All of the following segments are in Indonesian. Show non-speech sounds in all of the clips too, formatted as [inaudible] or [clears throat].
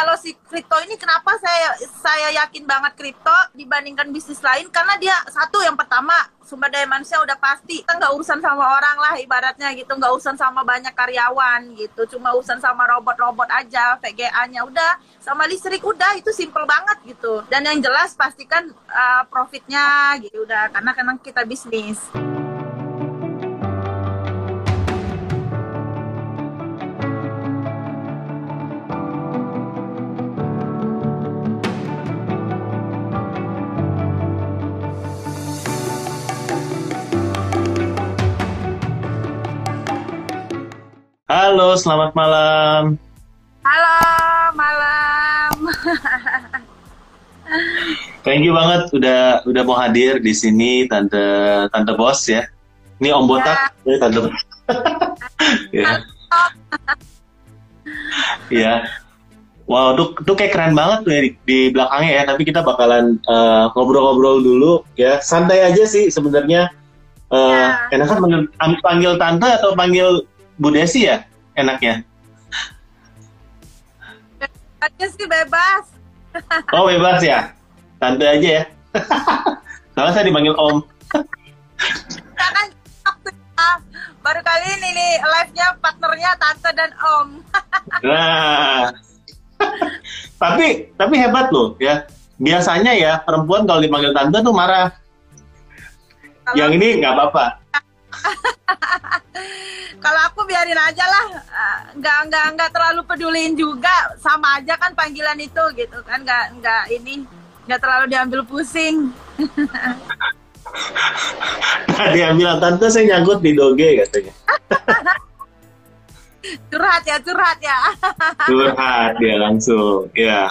kalau si kripto ini kenapa saya saya yakin banget kripto dibandingkan bisnis lain? Karena dia satu yang pertama sumber daya manusia udah pasti. Kita nggak urusan sama orang lah ibaratnya gitu. Nggak urusan sama banyak karyawan gitu. Cuma urusan sama robot-robot aja VGA-nya udah. Sama listrik udah itu simple banget gitu. Dan yang jelas pastikan uh, profitnya gitu. Udah karena karena kita bisnis. Halo, selamat malam. Halo, malam. [laughs] Thank you banget udah udah mau hadir di sini tante tante bos ya. Ini Om Botak, ya, tante. [laughs] ya. ya. Wow, tuh, tuh kayak keren banget tuh ya di, di belakangnya ya. Tapi kita bakalan uh, ngobrol-ngobrol dulu ya. Santai aja sih sebenarnya. Uh, ya. Enakan panggil, panggil tante atau panggil Bu Desi ya enaknya? Aja sih bebas. [laughs] Oh bebas ya? Tante aja ya? [laughs] Soalnya saya dipanggil Om. kan baru kali ini nih live-nya partnernya Tante dan Om. [laughs] nah, tapi tapi hebat loh ya. Biasanya ya perempuan kalau dipanggil Tante tuh marah. Kalau Yang ini nggak apa-apa. [laughs] kalau aku biarin aja lah eh, nggak nggak nggak terlalu peduliin juga sama aja kan panggilan itu gitu kan nggak nggak ini nggak terlalu diambil pusing [laughs] yang bilang tante saya nyangkut di doge katanya. [laughs] curhat ya curhat ya. curhat ya langsung ya.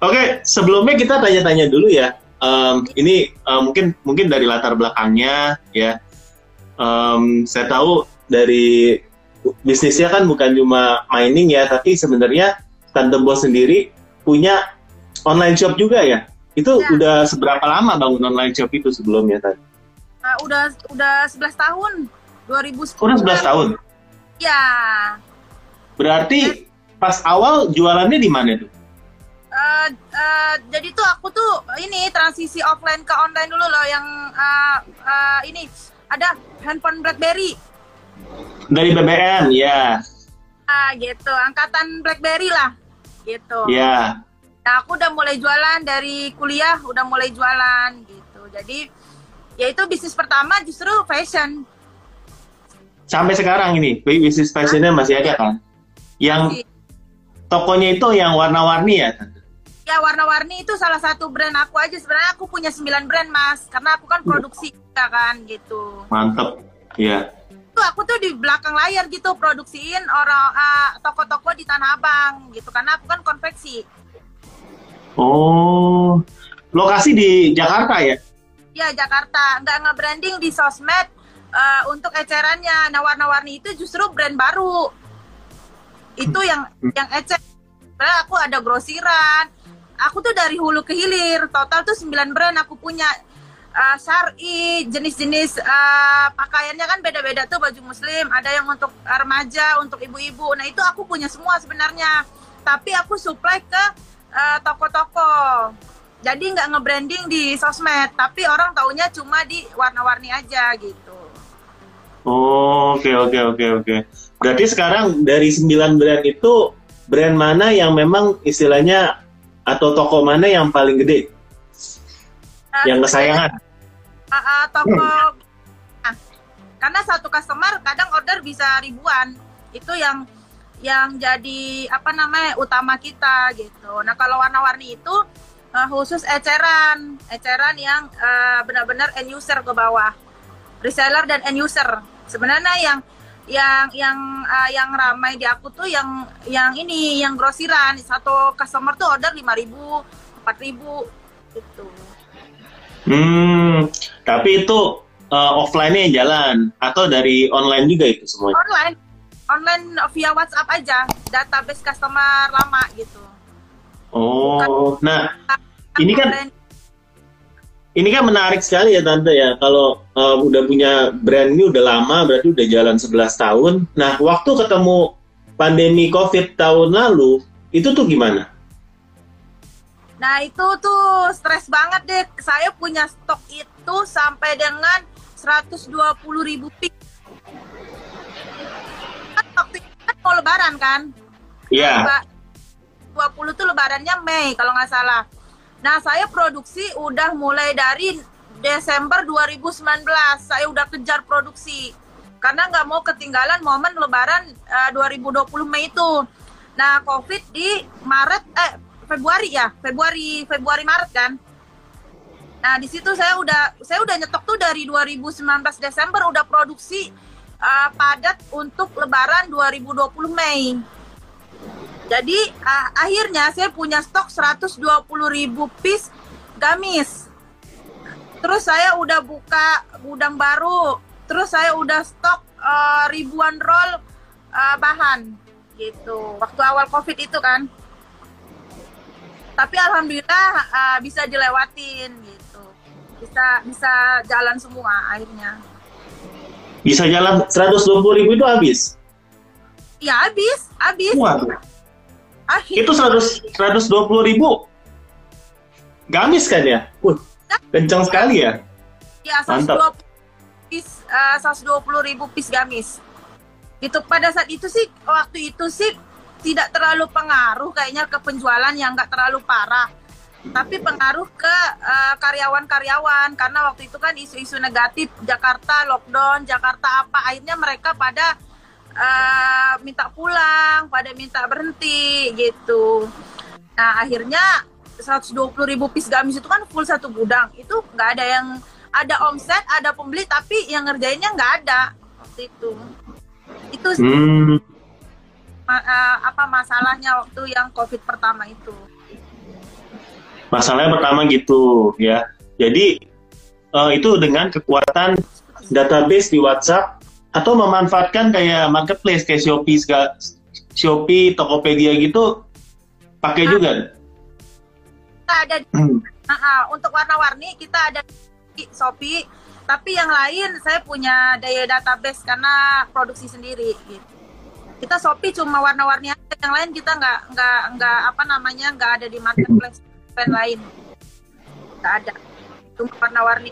Oke sebelumnya kita tanya-tanya dulu ya. Um, ini um, mungkin mungkin dari latar belakangnya ya. Um, saya tahu dari bisnisnya kan bukan cuma mining ya, tapi sebenarnya Tante Bos sendiri punya online shop juga ya. Itu ya. udah seberapa lama bangun online shop itu sebelumnya tadi? Uh, udah udah 11 tahun. 2010. Udah 11 tahun. Ya. Berarti ya. pas awal jualannya di mana tuh? Uh, uh, jadi tuh aku tuh ini transisi offline ke online dulu loh yang uh, uh, ini ada handphone BlackBerry dari BBM, ya. Ah, gitu. Angkatan BlackBerry lah. Gitu. Ya. Nah, aku udah mulai jualan dari kuliah, udah mulai jualan gitu. Jadi, ya itu bisnis pertama justru fashion. Sampai sekarang ini, bisnis fashionnya masih ada kan? Yang tokonya itu yang warna-warni ya? Ya, warna-warni itu salah satu brand aku aja. Sebenarnya aku punya 9 brand, Mas. Karena aku kan produksi kan gitu. Mantep. Iya tuh aku tuh di belakang layar gitu produksiin orang uh, toko-toko di Tanah Abang gitu karena aku kan konveksi. Oh, lokasi di Jakarta ya? Iya Jakarta, nggak nge-branding di sosmed uh, untuk ecerannya. Nah warna-warni itu justru brand baru. Itu yang yang ecer. Karena aku ada grosiran. Aku tuh dari hulu ke hilir, total tuh 9 brand aku punya uh, syari, jenis-jenis uh, pakaiannya kan beda-beda tuh baju muslim, ada yang untuk remaja, untuk ibu-ibu. Nah, itu aku punya semua sebenarnya. Tapi aku supply ke uh, toko-toko. Jadi nggak nge-branding di sosmed, tapi orang taunya cuma di warna-warni aja gitu. Oke oke oke oke. Berarti sekarang dari 9 brand itu brand mana yang memang istilahnya atau toko mana yang paling gede? yang kesayangan? uh, uh, toko. Nah, karena satu customer kadang order bisa ribuan. Itu yang yang jadi apa namanya utama kita gitu. Nah kalau warna-warni itu uh, khusus eceran. Eceran yang uh, benar-benar end user ke bawah. Reseller dan end user. Sebenarnya yang yang yang uh, yang ramai di aku tuh yang yang ini yang grosiran satu customer tuh order lima ribu empat ribu gitu Hmm, tapi itu uh, offline-nya yang jalan atau dari online juga itu semuanya? Online, online via WhatsApp aja, database customer lama gitu. Oh, Bukan, nah ini kan ini kan menarik sekali ya tante ya. Kalau uh, udah punya brand ini udah lama, berarti udah jalan 11 tahun. Nah, waktu ketemu pandemi COVID tahun lalu, itu tuh gimana? Nah itu tuh stres banget deh. Saya punya stok itu sampai dengan 120 ribu piece. Kan waktu itu kan mau lebaran kan? Iya. Leba- 20 tuh lebarannya Mei kalau nggak salah. Nah saya produksi udah mulai dari Desember 2019. Saya udah kejar produksi. Karena nggak mau ketinggalan momen lebaran eh, 2020 Mei itu. Nah COVID di Maret, eh Februari ya, Februari, Februari Maret kan. Nah di situ saya udah saya udah nyetok tuh dari 2019 Desember udah produksi uh, padat untuk Lebaran 2020 Mei. Jadi ah, akhirnya saya punya stok 120 ribu piece gamis. Terus saya udah buka gudang baru. Terus saya udah stok eh, ribuan roll eh, bahan gitu. Waktu awal covid itu kan. Tapi alhamdulillah eh, bisa dilewatin gitu. Bisa bisa jalan semua akhirnya. Bisa jalan 120 ribu itu habis. Ya habis, habis. Waduh. Akhir. Itu 100 120 ribu. Gamis kan ya? Wah, kencang sekali ya. Ya, Mantap. 120 piece, eh, 120 ribu piece gamis. Itu pada saat itu sih, waktu itu sih tidak terlalu pengaruh kayaknya ke penjualan yang nggak terlalu parah. Tapi pengaruh ke eh, karyawan-karyawan karena waktu itu kan isu-isu negatif Jakarta lockdown, Jakarta apa akhirnya mereka pada eh, minta pulang, pada minta berhenti gitu. Nah akhirnya 120 ribu piece gamis itu kan full satu gudang itu nggak ada yang ada omset ada pembeli tapi yang ngerjainnya nggak ada waktu itu itu Hmm, ma- eh, apa masalahnya waktu yang covid pertama itu masalahnya pertama gitu ya. Jadi eh, itu dengan kekuatan database di WhatsApp atau memanfaatkan kayak marketplace kayak Shopee, Shopee, Tokopedia gitu pakai Ah. juga. Kita ada Hmm. ah, ah, untuk warna-warni kita ada di Shopee. Tapi yang lain saya punya daya database karena produksi sendiri gitu. Kita Shopee cuma warna-warni aja. Yang lain kita nggak nggak nggak apa namanya nggak ada di marketplace. Brand lain. Nggak ada. Cuma warna-warni.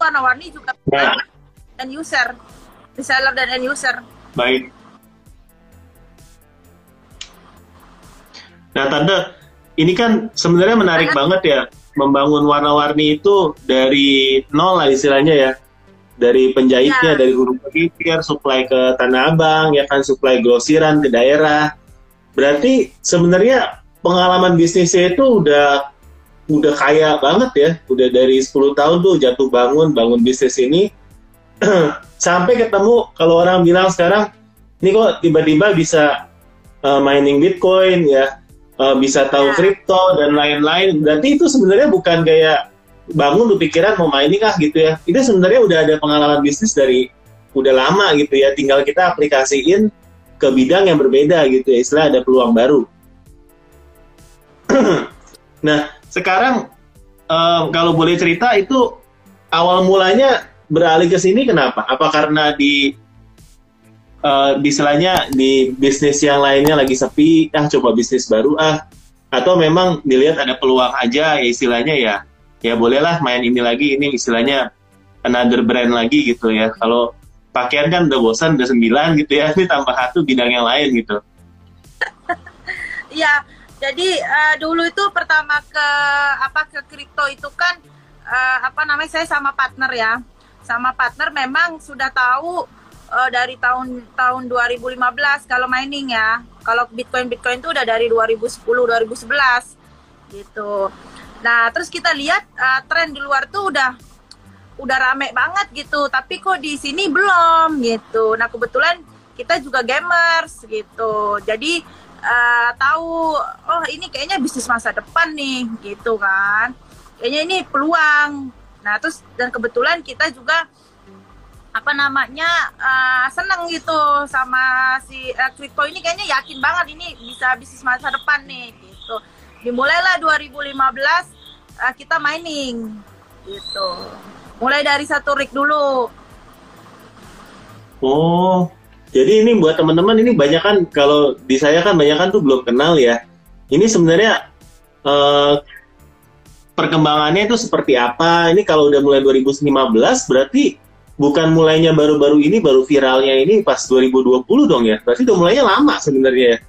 Warna-warni juga Nah. end user. Reseller dan end user. Baik. Nah, Tante, ini kan sebenarnya menarik banget ya membangun warna-warni itu dari nol lah istilahnya ya. Dari penjahitnya, Ya. dari huruf pikir, supply ke Tanah Abang, ya kan supply grosiran ke daerah. Berarti sebenarnya pengalaman bisnisnya itu udah udah kaya banget ya. Udah dari 10 tahun tuh jatuh bangun bangun bisnis ini [clears throat] sampai ketemu kalau orang bilang sekarang ini kok tiba-tiba bisa uh, mining Bitcoin ya, uh, bisa tahu Ya. kripto dan lain-lain. Berarti itu sebenarnya bukan kayak bangun lu pikiran mau mining ah gitu ya. Itu sebenarnya udah ada pengalaman bisnis dari udah lama gitu ya. Tinggal kita aplikasiin ke bidang yang berbeda gitu ya. Istilah ada peluang baru. [clears throat] nah sekarang um, kalau boleh cerita itu awal mulanya beralih ke sini kenapa? Apa karena di uh, istilahnya di bisnis yang lainnya lagi sepi, ah coba bisnis baru ah, atau memang dilihat ada peluang aja ya istilahnya ya, ya bolehlah main ini lagi, ini istilahnya another brand lagi gitu ya. Kalau pakaian kan udah bosan, udah sembilan gitu ya, [laughs] ini tambah satu bidang yang lain gitu. Iya, jadi eh, dulu itu pertama ke apa ke kripto itu kan eh, apa namanya saya sama partner ya. Sama partner memang sudah tahu eh, dari tahun tahun 2015 kalau mining ya. Kalau Bitcoin Bitcoin itu udah dari 2010 2011 gitu. Nah, terus kita lihat eh, tren di luar tuh udah udah rame banget gitu, tapi kok di sini belum gitu. Nah, kebetulan kita juga gamers gitu. Jadi eh, tahu oh ini kayaknya bisnis masa depan nih gitu kan kayaknya ini peluang nah terus dan kebetulan kita juga apa namanya eh, seneng gitu sama si crypto ini kayaknya yakin banget ini bisa bisnis masa depan nih gitu dimulailah 2015 eh, kita mining gitu mulai dari satu rig dulu Oh, jadi ini buat teman-teman ini banyak kan kalau di saya kan banyak kan tuh belum kenal ya. Ini sebenarnya eh, perkembangannya itu seperti apa? Ini kalau udah mulai 2015 berarti bukan mulainya baru-baru ini, baru viralnya ini pas 2020 dong ya? Berarti udah mulainya lama sebenarnya.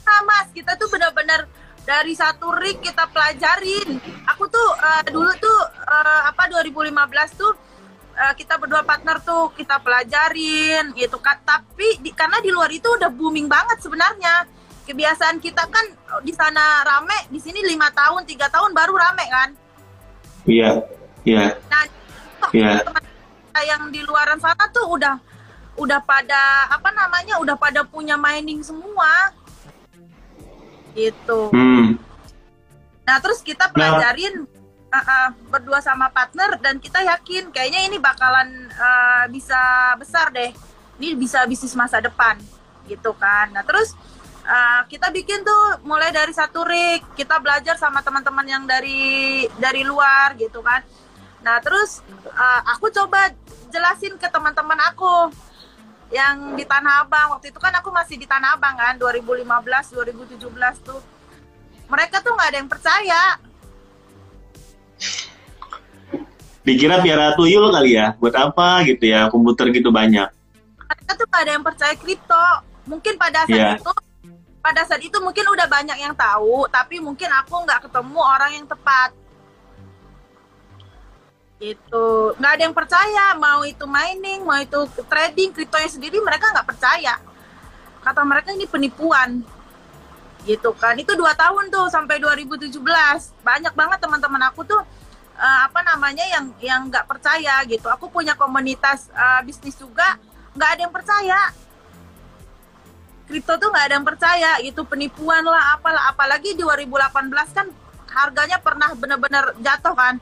Nah, Mas, kita tuh benar-benar dari satu rig kita pelajarin. Aku tuh uh, dulu tuh uh, apa 2015 tuh uh, kita berdua partner tuh kita pelajarin gitu kan. Tapi di, karena di luar itu udah booming banget sebenarnya. Kebiasaan kita kan di sana rame, di sini lima tahun, tiga tahun baru rame kan. Iya, iya. Nah, yeah. teman yang di luaran sana tuh udah udah pada apa namanya udah pada punya mining semua gitu. Hmm. Nah terus kita nah. pelajarin nah. uh, uh, berdua sama partner dan kita yakin kayaknya ini bakalan uh, bisa besar deh. Ini bisa bisnis masa depan gitu kan. Nah terus uh, kita bikin tuh mulai dari satu rig kita belajar sama teman-teman yang dari dari luar gitu kan. Nah terus uh, aku coba jelasin ke teman-teman aku yang di Tanah Abang. Waktu itu kan aku masih di Tanah Abang kan 2015 2017 tuh. Mereka tuh nggak ada yang percaya. Dikira piara tuyul kali ya buat apa gitu ya komputer gitu banyak. Mereka tuh nggak ada yang percaya kripto. Mungkin pada saat yeah. itu pada saat itu mungkin udah banyak yang tahu tapi mungkin aku nggak ketemu orang yang tepat itu nggak ada yang percaya mau itu mining mau itu trading kriptonya sendiri mereka nggak percaya. Kata mereka ini penipuan. Gitu kan. Itu dua tahun tuh sampai 2017 banyak banget teman-teman aku tuh uh, apa namanya yang yang nggak percaya gitu. Aku punya komunitas uh, bisnis juga nggak ada yang percaya. Kripto tuh nggak ada yang percaya itu penipuan lah apalah. Apalagi di 2018 kan harganya pernah benar-benar jatuh kan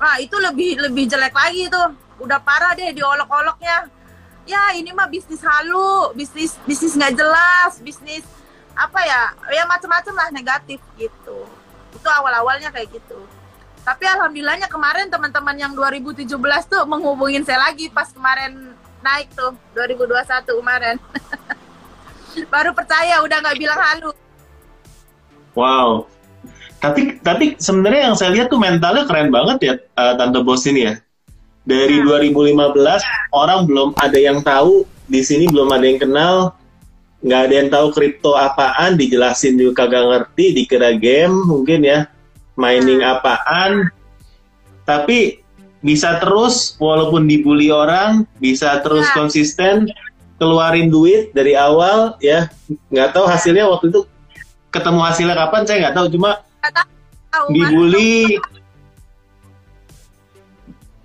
Nah itu lebih lebih jelek lagi tuh. Udah parah deh diolok-oloknya. Ya ini mah bisnis halu, bisnis bisnis nggak jelas, bisnis apa ya? Ya macam-macam lah negatif gitu. Itu awal-awalnya kayak gitu. Tapi alhamdulillahnya kemarin teman-teman yang 2017 tuh menghubungin saya lagi pas kemarin naik tuh 2021 kemarin. [laughs] Baru percaya udah nggak bilang halu. Wow, tapi tapi sebenarnya yang saya lihat tuh mentalnya keren banget ya uh, tante bos ini ya dari hmm. 2015 orang belum ada yang tahu di sini belum ada yang kenal nggak ada yang tahu kripto apaan dijelasin juga kagak ngerti dikira game mungkin ya mining hmm. apaan tapi bisa terus walaupun dibully orang bisa terus ya. konsisten keluarin duit dari awal ya nggak tahu hasilnya waktu itu ketemu hasilnya kapan saya nggak tahu cuma dibully.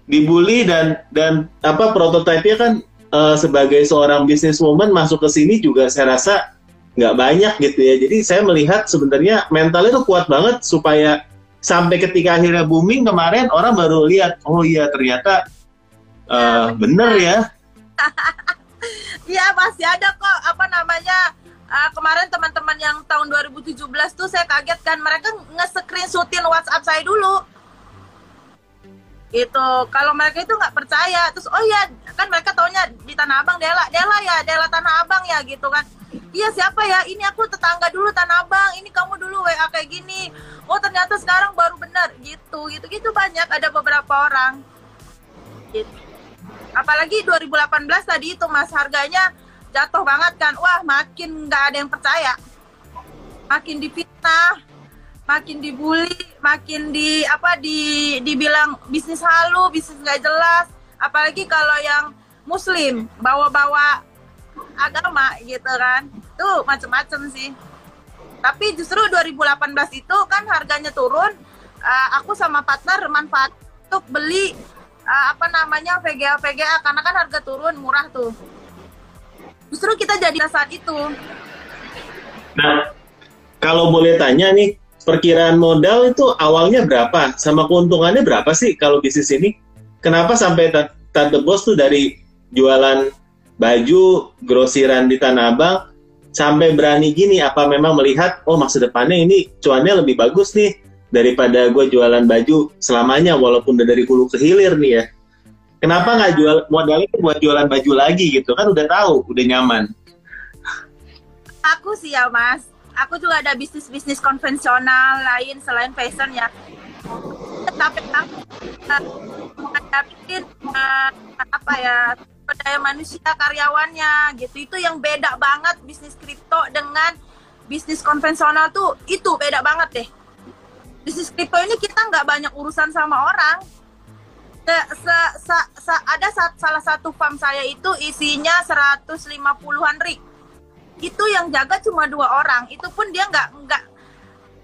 Dibully dan dan apa prototipenya kan uh, sebagai seorang businesswoman masuk ke sini juga saya rasa nggak banyak gitu ya. Jadi saya melihat sebenarnya mentalnya tuh kuat banget supaya sampai ketika akhirnya booming kemarin orang baru lihat oh iya ternyata uh, bener ya. [laughs] Iya masih ada kok apa namanya uh, kemarin teman-teman yang tahun 2017 tuh saya kaget kan mereka nge-screenshotin WhatsApp saya dulu. Itu kalau mereka itu nggak percaya terus oh iya kan mereka taunya di Tanah Abang Dela. Dela ya Dela Tanah Abang ya gitu kan. Iya siapa ya? Ini aku tetangga dulu Tanah Abang ini kamu dulu WA kayak gini. Oh ternyata sekarang baru benar gitu gitu gitu banyak ada beberapa orang. Gitu. Apalagi 2018 tadi itu mas harganya jatuh banget kan. Wah makin nggak ada yang percaya. Makin difitnah makin dibully makin di apa di dibilang bisnis halu bisnis nggak jelas. Apalagi kalau yang muslim bawa-bawa agama gitu kan. Tuh macem-macem sih. Tapi justru 2018 itu kan harganya turun uh, aku sama partner manfaat untuk beli uh, apa namanya VGA VGA karena kan harga turun murah tuh justru kita jadi saat itu. Nah kalau boleh tanya nih perkiraan modal itu awalnya berapa? Sama keuntungannya berapa sih kalau bisnis ini? Kenapa sampai tante bos tuh dari jualan baju grosiran di Tanah Abang sampai berani gini? Apa memang melihat oh masa depannya ini cuannya lebih bagus nih daripada gue jualan baju selamanya walaupun dari hulu ke hilir nih ya Kenapa nggak jual modalnya buat jualan baju lagi gitu? Kan udah tahu, udah nyaman. Aku sih ya mas, aku juga ada bisnis bisnis konvensional lain selain fashion ya. Tapi aku uh, menghadapin uh, apa ya daya manusia karyawannya gitu. Itu yang beda banget bisnis kripto dengan bisnis konvensional tuh. Itu beda banget deh. Bisnis kripto ini kita nggak banyak urusan sama orang se, se, se, se, ada salah satu farm saya itu isinya 150-an rig itu yang jaga cuma dua orang. Itu pun dia nggak nggak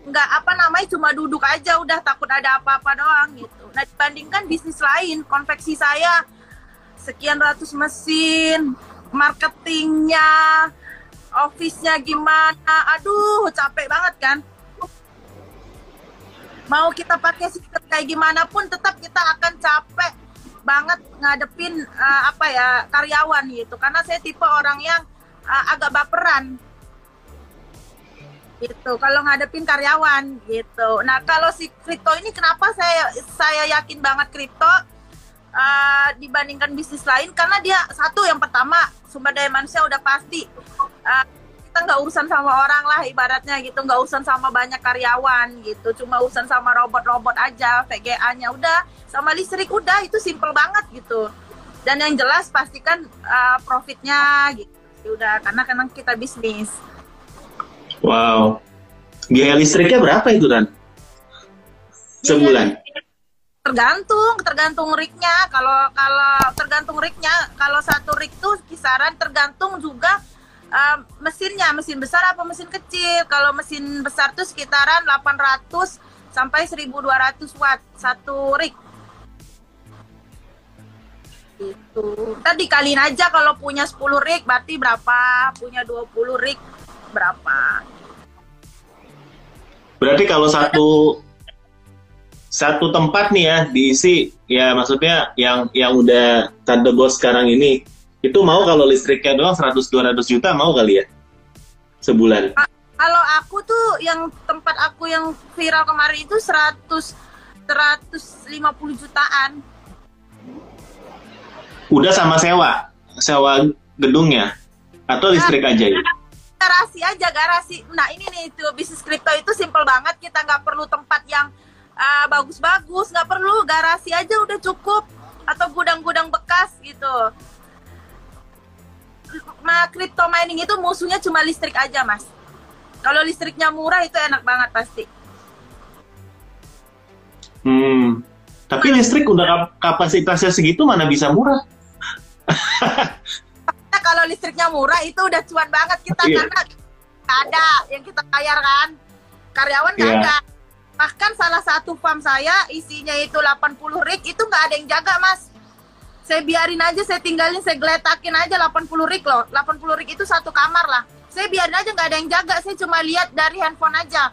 nggak apa namanya cuma duduk aja udah takut ada apa-apa doang gitu. Nah dibandingkan bisnis lain konveksi saya sekian ratus mesin marketingnya office-nya gimana aduh capek banget kan mau kita pakai sistem kayak gimana pun tetap kita akan capek banget ngadepin uh, apa ya karyawan gitu. Karena saya tipe orang yang uh, agak baperan. Gitu kalau ngadepin karyawan gitu. Nah kalau si kripto ini kenapa saya saya yakin banget kripto uh, dibandingkan bisnis lain? Karena dia satu yang pertama sumber daya manusia udah pasti. Uh, kita nggak urusan sama orang lah ibaratnya gitu nggak urusan sama banyak karyawan gitu. Cuma urusan sama robot-robot aja VGA-nya udah sama listrik udah itu simple banget gitu. Dan yang jelas pastikan uh, profitnya gitu. Ya udah karena kan kita bisnis. Wow. Biaya listriknya berapa itu kan sebulan? Tergantung tergantung rignya. Kalau kalau tergantung rignya kalau satu rig tuh kisaran tergantung juga mesinnya mesin besar apa mesin kecil? Kalau mesin besar tuh sekitaran 800 sampai 1200 watt satu rig. Itu tadi dikaliin aja kalau punya 10 rig berarti berapa? Punya 20 rig berapa? Berarti kalau satu satu tempat nih ya diisi ya maksudnya yang yang udah tante bos sekarang ini itu mau kalau listriknya doang 100-200 juta mau kali ya? Sebulan. Kalau aku tuh yang tempat aku yang viral kemarin itu 100 150 jutaan. Udah sama sewa? Sewa gedungnya? Atau listrik aja ya? Garasi aja, garasi. Nah ini nih itu bisnis kripto itu simple banget. Kita nggak perlu tempat yang uh, bagus-bagus, uh, nggak perlu garasi aja udah cukup. Atau gudang-gudang bekas gitu ma crypto mining itu musuhnya cuma listrik aja mas. Kalau listriknya murah itu enak banget pasti. Hmm. Tapi listrik udah kapasitasnya segitu mana bisa murah? [laughs] Kalau listriknya murah itu udah cuan banget kita yeah. karena ada yang kita bayar kan? Karyawan nggak yeah. ada. Bahkan salah satu farm saya isinya itu 80 rig itu nggak ada yang jaga mas saya biarin aja saya tinggalin saya geletakin aja 80 rig loh. 80 rig itu satu kamar lah. Saya biarin aja nggak ada yang jaga. Saya cuma lihat dari handphone aja.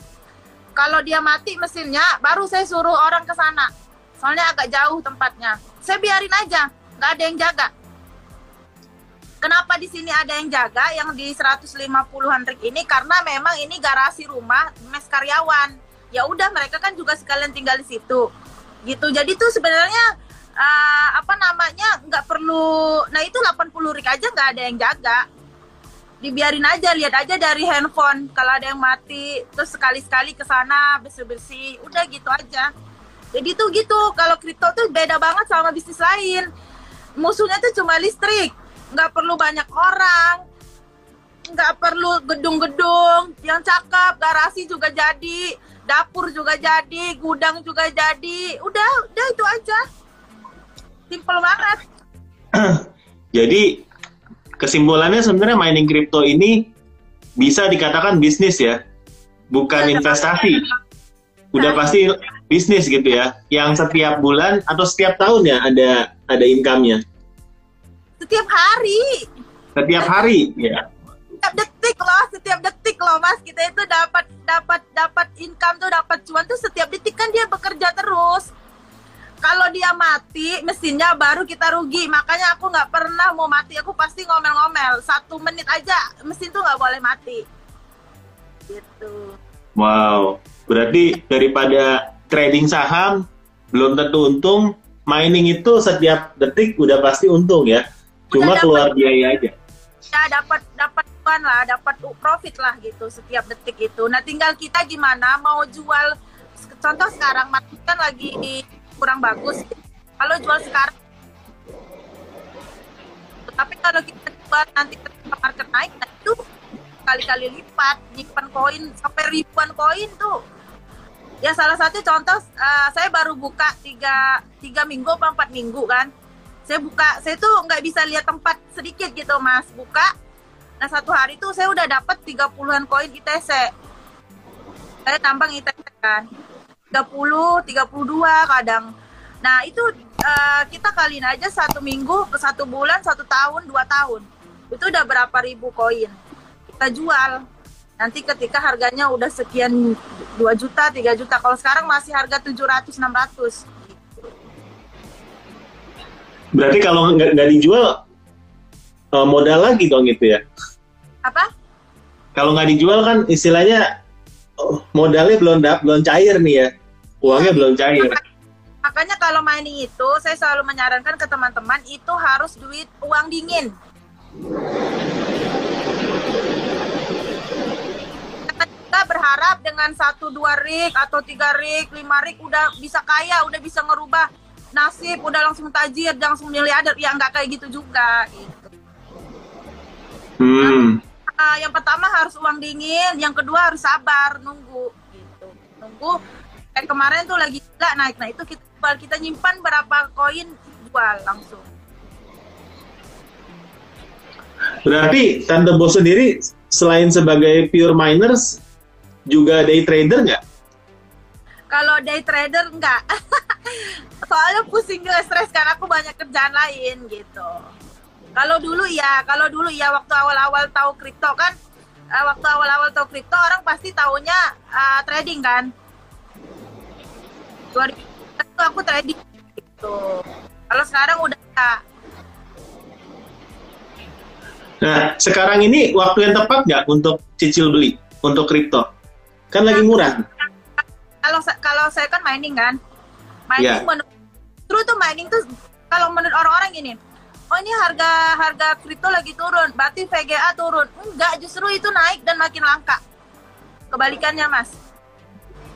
Kalau dia mati mesinnya baru saya suruh orang ke sana. Soalnya agak jauh tempatnya. Saya biarin aja nggak ada yang jaga. Kenapa di sini ada yang jaga? Yang di 150-an rig ini karena memang ini garasi rumah mes karyawan. Ya udah mereka kan juga sekalian tinggal di situ. Gitu. Jadi tuh sebenarnya uh, apa namanya nggak perlu nah itu 80 rig aja nggak ada yang jaga. Dibiarin aja lihat aja dari handphone. Kalau ada yang mati terus sekali-sekali ke sana bersih-bersih. Udah gitu aja. Jadi tuh gitu kalau kripto tuh beda banget sama bisnis lain. Musuhnya tuh cuma listrik. Nggak perlu banyak orang. Nggak perlu gedung-gedung. Yang cakep garasi juga jadi. Dapur juga jadi. Gudang juga jadi. Udah udah itu aja Simple banget. [clears throat] Jadi kesimpulannya sebenarnya mining crypto ini bisa dikatakan bisnis ya, bukan ya, investasi. Udah nah. pasti bisnis gitu ya, yang setiap bulan atau setiap tahun ya ada ada income-nya. Setiap hari. Setiap hari, ya. Setiap detik loh, setiap detik loh mas kita itu dapat dapat dapat income tuh dapat cuan tuh setiap detik kan dia bekerja terus kalau dia mati mesinnya baru kita rugi. Makanya aku nggak pernah mau mati. Aku pasti ngomel-ngomel. Satu menit aja mesin tuh nggak boleh mati. Gitu. Wow. Berarti daripada trading saham belum tentu untung. Mining itu setiap detik udah pasti untung ya. Cuma udah keluar dapet, biaya aja. Ya dapat dapat lah, dapat profit lah gitu setiap detik itu. Nah tinggal kita gimana mau jual, contoh sekarang kan lagi kurang bagus. Kalau jual sekarang, tapi kalau kita jual nanti ketika market naik, nah itu kali-kali lipat, nyimpan koin sampai ribuan koin tuh. Ya salah satu contoh, uh, saya baru buka tiga, tiga minggu apa empat minggu kan. Saya buka, saya tuh nggak bisa lihat tempat sedikit gitu mas, buka Nah satu hari itu saya udah dapat 30-an koin ITC. Saya tambang ITC kan. 30, 32 kadang. Nah itu uh, kita kaliin aja satu minggu ke satu bulan, satu tahun, dua tahun. Itu udah berapa ribu koin. Kita jual. Nanti ketika harganya udah sekian 2 juta, 3 juta. Kalau sekarang masih harga 700, 600. Berarti kalau nggak dijual, uh, modal lagi dong itu ya? Apa? Kalau nggak dijual kan istilahnya modalnya belum belum cair nih ya, uangnya belum cair. Makanya kalau mining itu saya selalu menyarankan ke teman-teman itu harus duit uang dingin. Kita berharap dengan satu dua rig atau tiga rig, lima rig udah bisa kaya, udah bisa ngerubah nasib, udah langsung tajir, langsung miliarder. Ya nggak kayak gitu juga. Gitu. Hmm. Uh, yang pertama harus uang dingin, yang kedua harus sabar nunggu gitu. Nunggu kayak kemarin tuh lagi gila naik. Nah, itu kita kita nyimpan berapa koin jual langsung. Berarti Tante Bos sendiri selain sebagai pure miners juga day trader nggak? Kalau day trader nggak. [laughs] Soalnya pusing juga stres kan aku banyak kerjaan lain gitu. Kalau dulu ya, kalau dulu ya waktu awal-awal tahu kripto kan, uh, waktu awal-awal tahu kripto orang pasti tahunya uh, trading kan. 2000 itu aku trading gitu. Kalau sekarang udah Nah, sekarang ini waktu yang tepat nggak untuk cicil beli untuk kripto? Kan lagi nah, murah. Kalau kalau saya kan mining kan, mining yeah. menurut, tuh mining tuh kalau menurut orang-orang gini, oh ini harga harga kripto lagi turun, berarti VGA turun. Enggak, justru itu naik dan makin langka. Kebalikannya, Mas.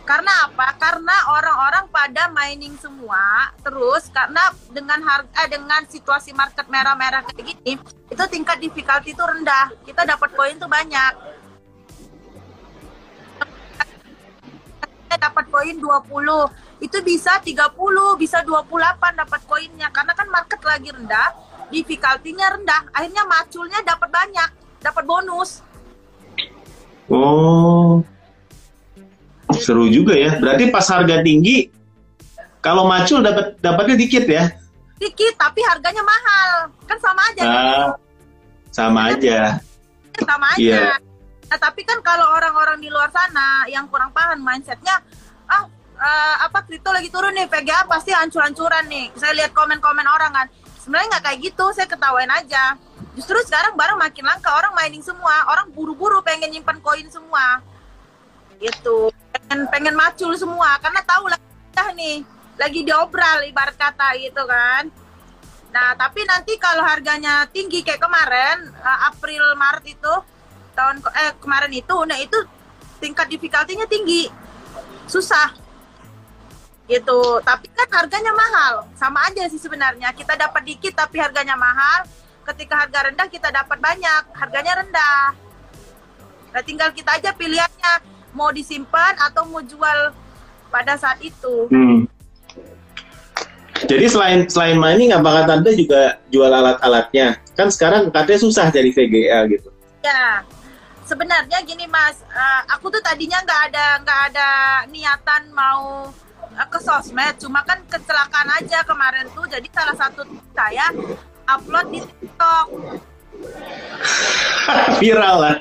Karena apa? Karena orang-orang pada mining semua, terus karena dengan harga eh, dengan situasi market merah-merah kayak gini, itu tingkat difficulty itu rendah. Kita dapat poin tuh banyak. dapat poin 20 itu bisa 30 bisa 28 dapat koinnya karena kan market lagi rendah difficulty-nya rendah, akhirnya maculnya dapat banyak, dapat bonus. Oh, seru juga ya. Berarti pas harga tinggi, kalau macul dapat dapatnya dikit ya? Dikit, tapi harganya mahal, kan sama aja. Ah, kan? [laughs] sama aja. Sama aja. Yeah. Nah, tapi kan kalau orang-orang di luar sana yang kurang paham mindsetnya, ah uh, apa kripto lagi turun nih, PGA pasti hancur-hancuran nih. Saya lihat komen-komen orang kan sebenarnya nggak kayak gitu saya ketawain aja. Justru sekarang barang makin langka orang mining semua. Orang buru-buru pengen nyimpan koin semua. Gitu. Pengen pengen macul semua karena tahu lah nih lagi diobral ibarat kata gitu kan. Nah tapi nanti kalau harganya tinggi kayak kemarin uh, April Maret itu tahun eh kemarin itu nah itu tingkat difficulty-nya tinggi. Susah gitu. Tapi kan harganya mahal. Sama aja sih sebenarnya. Kita dapat dikit tapi harganya mahal. Ketika harga rendah kita dapat banyak. Harganya rendah. Nah tinggal kita aja pilihannya. Mau disimpan atau mau jual pada saat itu. Hmm. jadi selain selain mining apakah tante juga jual alat-alatnya? Kan sekarang katanya susah jadi VGA gitu. Ya. Sebenarnya gini mas. Uh, aku tuh tadinya nggak ada nggak ada niatan mau Eh, ke sosmed cuma kan kecelakaan aja kemarin tuh. Jadi salah satu saya upload di TikTok. [laughs] Viral lah.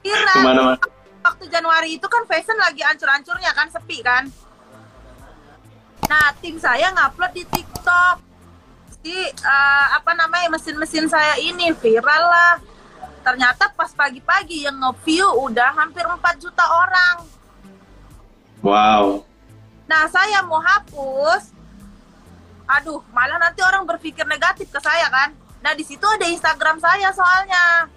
Viral. Ke mana-mana. waktu Januari itu kan fashion lagi ancur-ancurnya kan sepi kan? Nah tim saya ngupload di TikTok. Si uh, apa namanya mesin-mesin saya ini viral lah. Ternyata pas pagi-pagi yang nge-view udah hampir 4 juta orang. Wow Nah, saya mau hapus. Aduh, malah nanti orang berpikir negatif ke saya kan. Nah, di situ ada Instagram saya soalnya.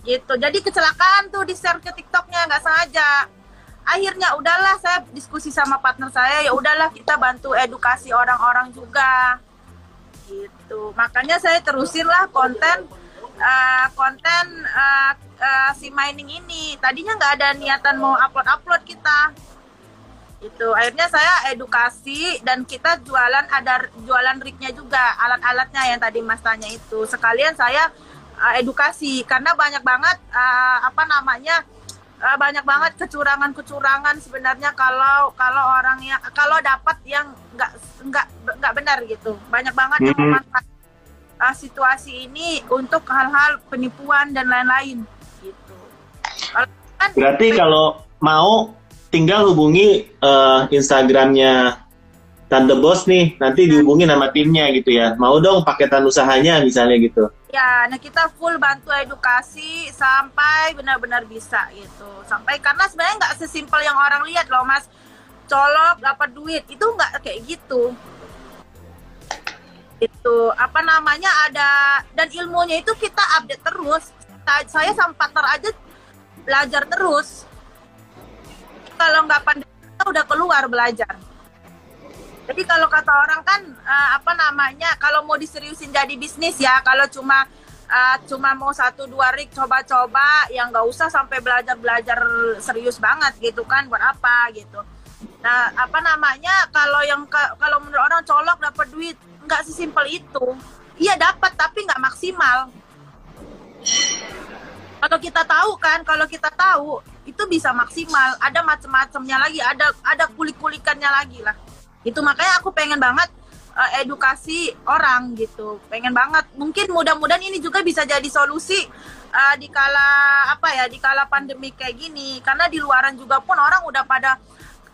gitu. Jadi kecelakaan tuh di share ke tiktoknya nggak sengaja. Akhirnya udahlah saya diskusi sama partner saya. Ya udahlah kita bantu edukasi orang-orang juga. Gitu. Makanya saya terusin lah konten uh, konten uh, uh, si mining ini. Tadinya nggak ada niatan mau upload upload kita itu akhirnya saya edukasi dan kita jualan ada jualan rignya juga alat-alatnya yang tadi mas tanya itu sekalian saya uh, edukasi karena banyak banget uh, apa namanya uh, banyak banget kecurangan-kecurangan sebenarnya kalau kalau orangnya kalau dapat yang nggak nggak nggak benar gitu banyak banget mm -hmm. yang mm-hmm. memanfaatkan uh, situasi ini untuk hal-hal penipuan dan lain-lain gitu. kan, Berarti kalau mau tinggal hubungi uh, Instagramnya Tante Bos nih, nanti dihubungi sama timnya gitu ya. Mau dong paketan usahanya misalnya gitu. Ya, nah kita full bantu edukasi sampai benar-benar bisa gitu. Sampai karena sebenarnya nggak sesimpel yang orang lihat loh mas. Colok dapat duit itu nggak kayak gitu. Itu apa namanya ada dan ilmunya itu kita update terus. Saya sama partner aja belajar terus kalau nggak pandemi kita udah keluar belajar. Jadi kalau kata orang kan uh, apa namanya kalau mau diseriusin jadi bisnis ya kalau cuma uh, cuma mau satu dua rig coba-coba yang nggak usah sampai belajar belajar serius banget gitu kan buat apa gitu. Nah apa namanya kalau yang kalau menurut orang colok dapat duit nggak sesimpel itu. Iya dapat tapi nggak maksimal. Kalau kita tahu kan, kalau kita tahu itu bisa maksimal. Ada macam-macamnya lagi ada ada kulik-kulikannya lagi lah. Itu makanya aku pengen banget uh, edukasi orang gitu. Pengen banget. Mungkin mudah-mudahan ini juga bisa jadi solusi uh, di kala apa ya di kala pandemi kayak gini. Karena di luaran juga pun orang udah pada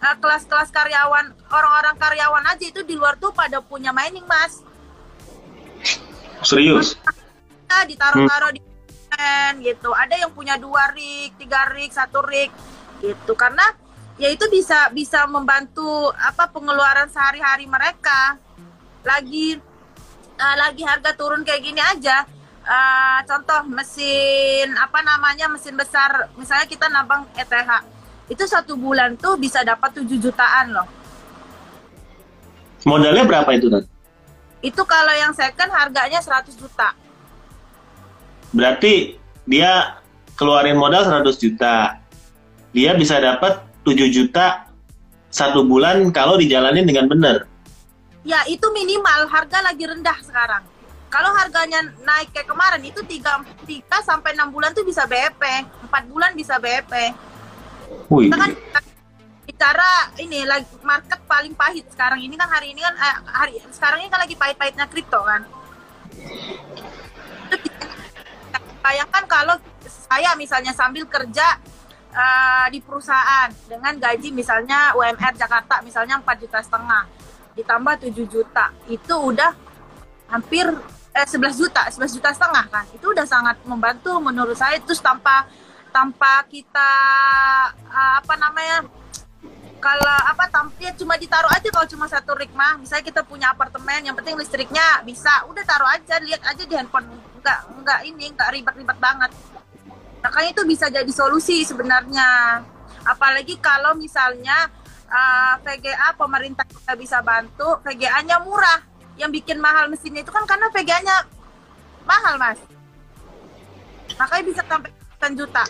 uh, kelas-kelas karyawan orang-orang karyawan aja itu di luar tuh pada punya mining mas. Serius? Ditaruh-taruh di gitu. Ada yang punya dua rig tiga rig satu rig gitu. Karena ya itu bisa bisa membantu apa pengeluaran sehari-hari mereka. Lagi uh, lagi harga turun kayak gini aja uh, contoh mesin apa namanya mesin besar. Misalnya kita nabang ETH itu satu bulan tuh bisa dapat 7 jutaan loh. Modalnya berapa itu kan itu kalau yang second harganya 100 juta Berarti dia keluarin modal 100 juta. Dia bisa dapat 7 juta satu bulan kalau dijalanin dengan benar. Ya, itu minimal. Harga lagi rendah sekarang. Kalau harganya naik kayak kemarin itu 3, 3 sampai 6 bulan tuh bisa BEP. 4 bulan bisa BEP. Wih. Kita kan bicara ini lagi market paling pahit sekarang ini kan hari ini kan eh, hari sekarang ini kan lagi pahit-pahitnya kripto kan bayangkan kalau saya misalnya sambil kerja uh, di perusahaan dengan gaji misalnya UMR Jakarta misalnya 4 juta setengah ditambah 7 juta itu udah hampir eh, 11 juta 11 juta setengah kan. Itu udah sangat membantu menurut saya terus tanpa tanpa kita uh, apa namanya kalau apa tampil cuma ditaruh aja kalau cuma satu rig mah. Misalnya kita punya apartemen yang penting listriknya bisa udah taruh aja lihat aja di handphone nggak nggak ini nggak ribet-ribet banget. Makanya itu bisa jadi solusi sebenarnya. Apalagi kalau misalnya uh, VGA pemerintah kita bisa bantu VGA-nya murah. Yang bikin mahal mesinnya itu kan karena VGA-nya mahal mas. Makanya bisa sampai juta.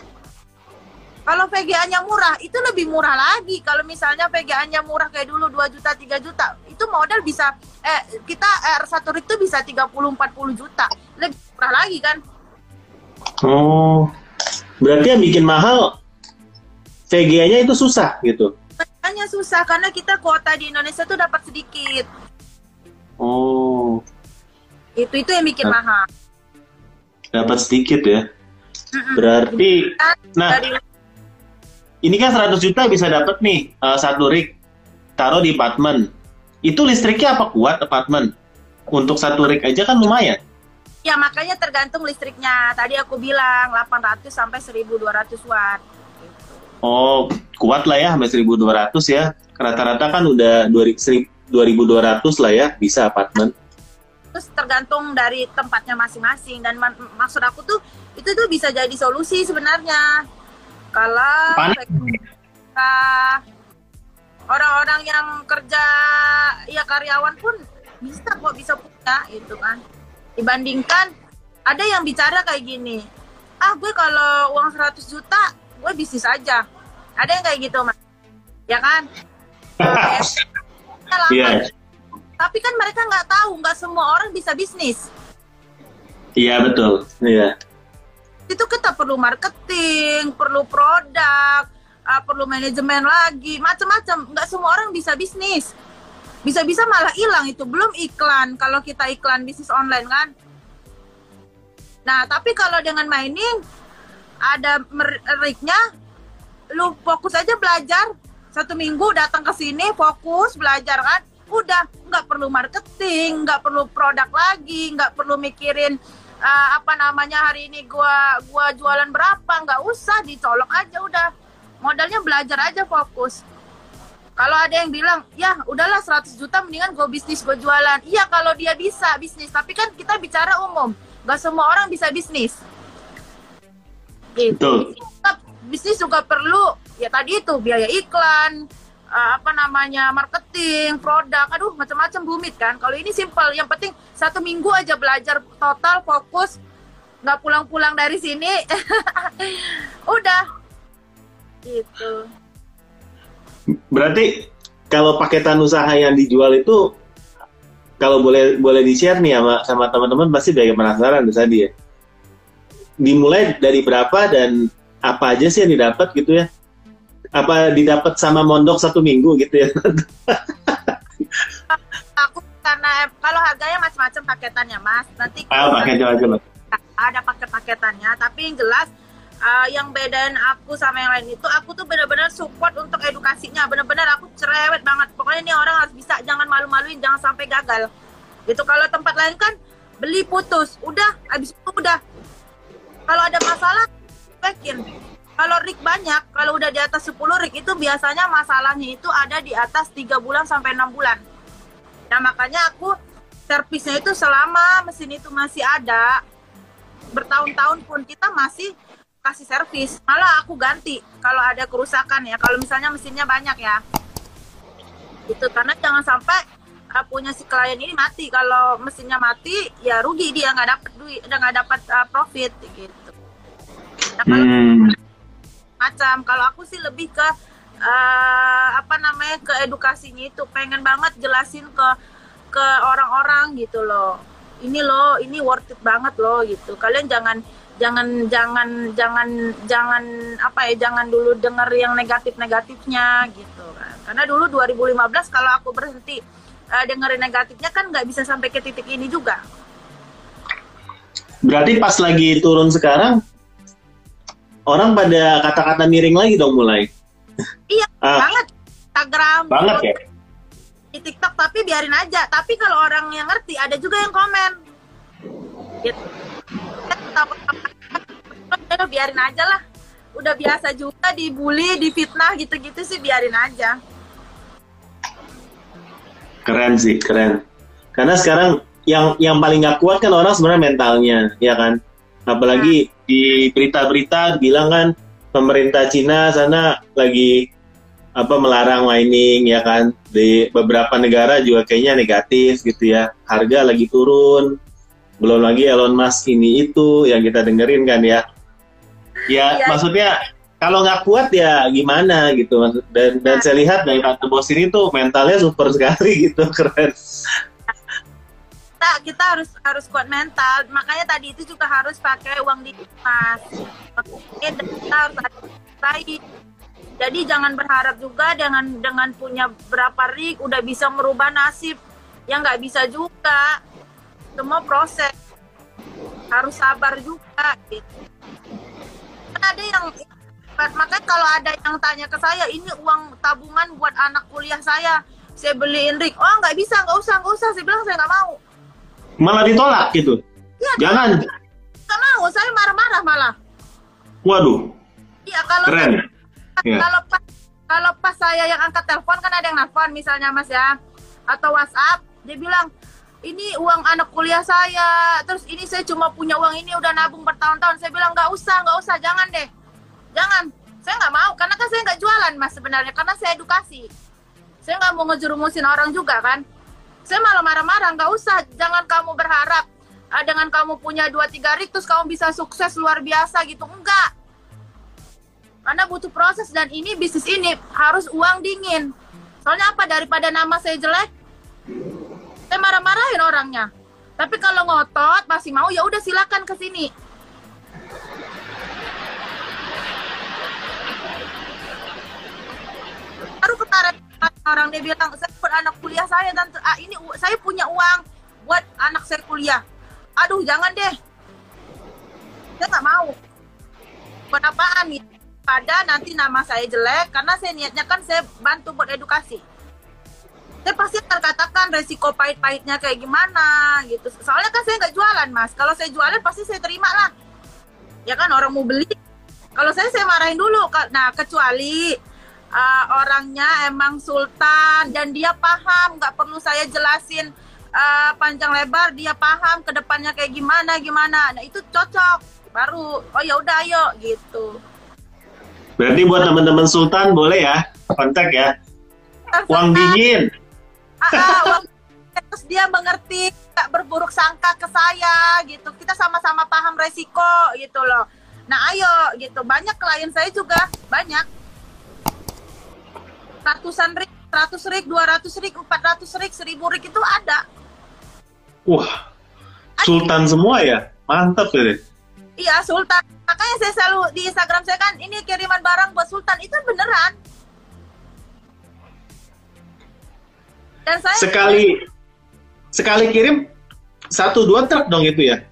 Kalau VGA-nya murah, itu lebih murah lagi. Kalau misalnya VGA-nya murah kayak dulu 2 juta, 3 juta, itu modal bisa eh kita eh, satu rig itu bisa 30 40 juta. Lebih murah lagi kan? Oh. Berarti yang bikin mahal VGA-nya itu susah gitu. VGA-nya susah karena kita kuota di Indonesia tuh dapat sedikit. Oh. Itu itu yang bikin nah. mahal. Dapat sedikit ya. Berarti nah dari ini kan 100 juta bisa dapat nih uh, satu rig taruh di apartemen. Itu listriknya apa kuat apartemen? Untuk satu rig aja kan lumayan. Ya makanya tergantung listriknya. Tadi aku bilang 800 sampai 1200 watt. Oh, kuat lah ya sampai 1200 ya. Rata-rata kan udah 2200 lah ya bisa apartemen. Terus tergantung dari tempatnya masing-masing dan ma- maksud aku tuh itu tuh bisa jadi solusi sebenarnya kalau mereka orang-orang yang kerja ya karyawan pun bisa kok bisa punya itu kan dibandingkan ada yang bicara kayak gini ah gue kalau uang 100 juta gue bisnis aja. Ada yang kayak gitu mas. Ya kan? [laughs] Lama. Iya, tapi kan mereka nggak tahu nggak semua orang bisa bisnis. Iya betul. Iya. itu kita perlu marketing perlu produk uh, perlu manajemen lagi macam-macam. Nggak semua orang bisa bisnis bisa-bisa malah hilang itu. Belum iklan. Kalau kita iklan bisnis online kan? Nah tapi kalau dengan mining ada meriknya lu fokus aja belajar. Satu minggu datang ke sini fokus belajar kan? Udah nggak perlu marketing nggak perlu produk lagi nggak perlu mikirin uh, apa namanya hari ini gua gua jualan berapa nggak usah dicolok aja udah. Modalnya belajar aja fokus kalau ada yang bilang ya udahlah 100 juta mendingan gue bisnis gue jualan. Iya kalau dia bisa bisnis. Tapi kan kita bicara umum. Nggak semua orang bisa bisnis. Tetap bisnis juga perlu. Ya tadi itu biaya iklan uh, apa namanya marketing produk. Aduh macam-macam bumit kan. Kalau ini simpel. Yang penting satu minggu aja belajar total fokus. Nggak pulang-pulang dari sini. [laughs] Udah. Gitu Berarti kalau paketan usaha yang dijual itu kalau boleh boleh di share nih sama sama teman-teman pasti banyak penasaran tadi ya. Dimulai dari berapa dan apa aja sih yang didapat gitu ya? Apa didapat sama mondok satu minggu gitu ya? [laughs] aku karena kalau harganya macam-macam paketannya mas nanti Ah, aja Mas. ada paket-paketannya tapi yang jelas uh, yang bedain aku sama yang lain itu aku tuh benar-benar support untuk edukasinya. Benar-benar aku cerewet banget. Pokoknya ini orang harus bisa jangan malu-maluin jangan sampai gagal. Gitu. Kalau tempat lain kan beli putus. Udah habis itu udah. Kalau ada masalah baikin kalau rig banyak kalau udah di atas 10 rig itu biasanya masalahnya itu ada di atas tiga bulan sampai enam bulan. Nah makanya aku servisnya itu selama mesin itu masih ada bertahun-tahun pun kita masih kasih servis. Malah aku ganti kalau ada kerusakan ya. Kalau misalnya mesinnya banyak ya. Itu karena jangan sampai uh, punya si klien ini mati. Kalau mesinnya mati ya rugi dia nggak dapat duit udah nggak dapat uh, profit gitu. Nah kalau Hmm. macam kalau aku sih lebih ke eh, apa namanya ke edukasinya itu. Pengen banget jelasin ke ke orang-orang gitu loh. Ini loh ini worth it banget loh gitu. Kalian jangan jangan jangan jangan jangan apa ya jangan dulu denger yang negatif-negatifnya gitu kan karena dulu 2015 kalau aku berhenti eh, dengerin negatifnya kan nggak bisa sampai ke titik ini juga Berarti pas lagi turun sekarang orang pada kata-kata miring lagi dong mulai. iya [laughs] Ah, banget Instagram banget ya. di TikTok tapi biarin aja. Tapi kalau orang yang ngerti ada juga yang komen. Gitu. Udah biarin aja lah. Udah biasa juga dibully, difitnah gitu-gitu sih biarin aja. Keren sih, keren. Karena sekarang yang yang paling nggak kuat kan orang sebenarnya mentalnya, ya kan. Apalagi di berita-berita bilang kan pemerintah Cina sana lagi apa melarang mining ya kan di beberapa negara juga kayaknya negatif gitu ya harga lagi turun belum lagi Elon Musk ini itu yang kita dengerin kan ya ya Iya. maksudnya kalau nggak kuat ya gimana gitu dan dan Nah. saya lihat dari tante bos ini tuh mentalnya super sekali gitu [laughs] keren Kita kita harus harus kuat mental. Makanya tadi itu juga harus pakai uang di mas. Oke, dan kita harus hati Jadi jangan berharap juga dengan dengan punya berapa rig udah bisa merubah nasib. Ya nggak bisa juga. Semua proses harus sabar juga gitu. Kan ada yang makanya kalau ada yang tanya ke saya ini uang tabungan buat anak kuliah saya saya beliin rig oh nggak bisa nggak usah nggak usah saya bilang saya nggak mau. Malah ditolak gitu? Iya, jangan. nggak mau saya marah-marah malah. Waduh. Iya kalau keren. Iya. kalau pas kalau pas saya yang angkat telepon kan ada yang nelfon misalnya mas ya atau WhatsApp dia bilang ini uang anak kuliah saya terus ini saya cuma punya uang ini udah nabung bertahun-tahun. Saya bilang nggak usah nggak usah jangan deh. Jangan. Saya nggak mau karena kan saya nggak jualan mas sebenarnya karena saya edukasi. Saya nggak mau ngejerumusin orang juga kan? Saya malah marah-marah nggak usah jangan kamu berharap uh, dengan kamu punya dua tiga rig terus kamu bisa sukses luar biasa gitu. Enggak karena butuh proses dan ini bisnis ini harus uang dingin. Soalnya apa? Daripada nama saya jelek saya marah-marahin orangnya. Tapi kalau ngotot masih mau ya udah silakan ke sini. Baru ketarik orang dia bilang saya buat anak kuliah saya dan ah, ini saya punya uang buat anak saya kuliah. Aduh jangan deh. Saya nggak mau. Buat apaan nih? Pada nanti nama saya jelek karena saya niatnya kan saya bantu buat edukasi saya pasti akan katakan resiko pahit-pahitnya kayak gimana gitu. Soalnya kan saya nggak jualan mas. Kalau saya jualan pasti saya terima lah. Ya kan orang mau beli. Kalau saya saya marahin dulu. Nah kecuali uh, orangnya emang sultan dan dia paham nggak perlu saya jelasin uh, panjang lebar dia paham ke depannya kayak gimana gimana. Nah itu cocok. Baru oh ya udah ayo gitu. Berarti buat teman-teman sultan boleh ya kontak ya. Uang dingin ah, ah, terus dia mengerti gak berburuk sangka ke saya gitu kita sama-sama paham resiko gitu loh nah ayo gitu banyak klien saya juga banyak ratusan rig, ratus rig, dua ratus rig, empat ratus rig, seribu rig itu ada. Wah, sultan ada. semua ya, mantap ya. Iya sultan. Makanya saya selalu di Instagram saya kan ini kiriman barang buat sultan itu beneran. Dan saya sekali sekali kirim satu dua truk dong itu ya?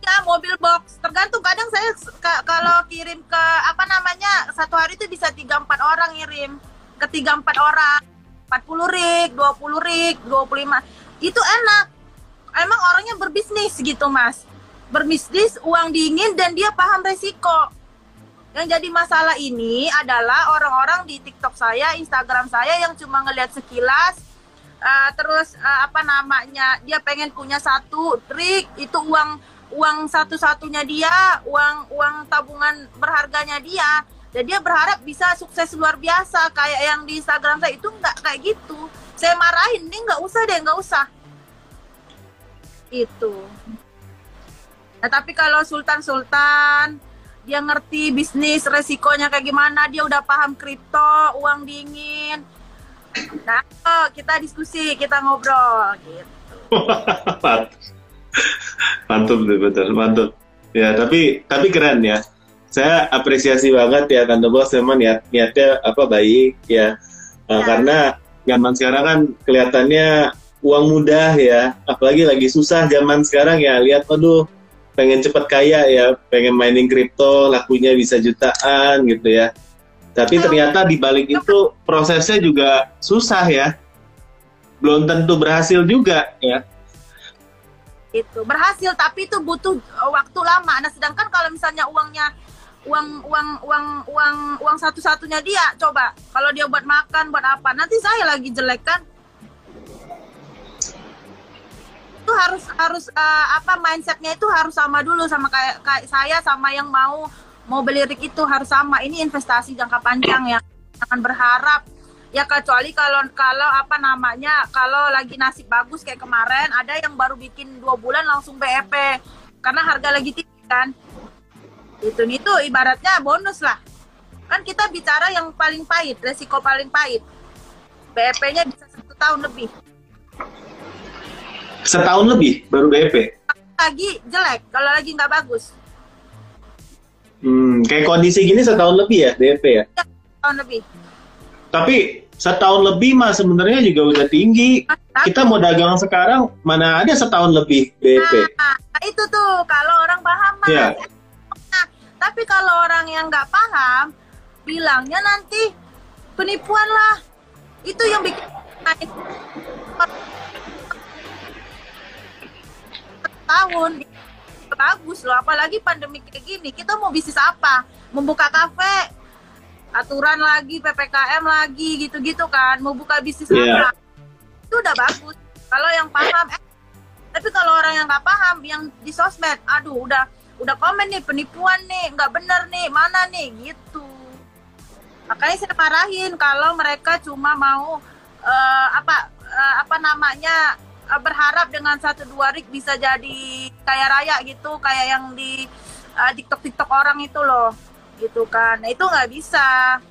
Ya mobil box. Tergantung kadang saya kalau kirim ke apa namanya satu hari itu bisa tiga empat orang ngirim. Ketiga empat orang. 40 rig 20 rig 25 itu enak. Emang orangnya berbisnis gitu mas. Berbisnis uang dingin dan dia paham resiko. Yang jadi masalah ini adalah orang-orang di TikTok saya, Instagram saya yang cuma ngelihat sekilas, uh, terus uh, apa namanya dia pengen punya satu trik itu uang uang satu-satunya dia, uang uang tabungan berharganya dia. Dan dia berharap bisa sukses luar biasa kayak yang di Instagram saya itu nggak kayak gitu. Saya marahin ini nggak usah deh nggak usah. Itu. Nah tapi kalau Sultan Sultan dia ngerti bisnis resikonya kayak gimana dia udah paham kripto uang dingin nah oh, kita diskusi kita ngobrol gitu. [laughs] Mantap betul mantap. Ya tapi tapi keren ya. Saya apresiasi banget ya Tante Bos memang niat niatnya apa baik ya, uh, karena zaman sekarang kan kelihatannya uang mudah ya. Apalagi lagi susah zaman sekarang ya. Lihat aduh pengen cepet kaya ya. Pengen mining kripto lakunya bisa jutaan gitu ya tapi ternyata di balik itu prosesnya juga susah ya. Belum tentu berhasil juga ya. Itu berhasil tapi itu butuh waktu lama. Nah sedangkan kalau misalnya uangnya uang uang uang uang uang satu-satunya dia coba. Kalau dia buat makan buat apa nanti saya lagi jelek kan? Itu harus harus uh, apa mindsetnya itu harus sama dulu sama kayak, kayak saya sama yang mau mau beli rig itu harus sama. Ini investasi jangka panjang ya. Jangan berharap. Ya kecuali kalau kalau apa namanya kalau lagi nasib bagus kayak kemarin ada yang baru bikin dua bulan langsung BEP karena harga lagi tinggi kan. Itu itu ibaratnya bonus lah. Kan kita bicara yang paling pahit resiko paling pahit. BEP-nya bisa satu tahun lebih. Setahun lebih baru BEP lagi jelek kalau lagi nggak bagus hmm, kayak kondisi gini setahun lebih ya BEP ya, setahun lebih tapi setahun lebih mah sebenarnya juga udah tinggi. Kita mau dagang sekarang mana ada setahun lebih BEP. Nah, itu tuh kalau orang paham mas. Ya. Tapi kalau orang yang nggak paham, bilangnya nanti penipuan lah. Itu yang bikin tahun bagus loh apalagi pandemi kayak gini. Kita mau bisnis apa? Membuka kafe? Aturan lagi ppkm lagi gitu-gitu kan. Mau buka bisnis yeah. apa? Itu udah bagus. Kalau yang paham eh Tapi kalau orang yang nggak paham, yang di sosmed, aduh udah udah komen nih penipuan nih, nggak bener nih, mana nih gitu. Makanya saya marahin kalau mereka cuma mau uh, apa uh, apa namanya uh, berharap dengan satu dua rig bisa jadi kaya raya gitu, kayak yang di uh, TikTok TikTok orang itu loh, gitu kan. Nah, itu nggak bisa. [laughs]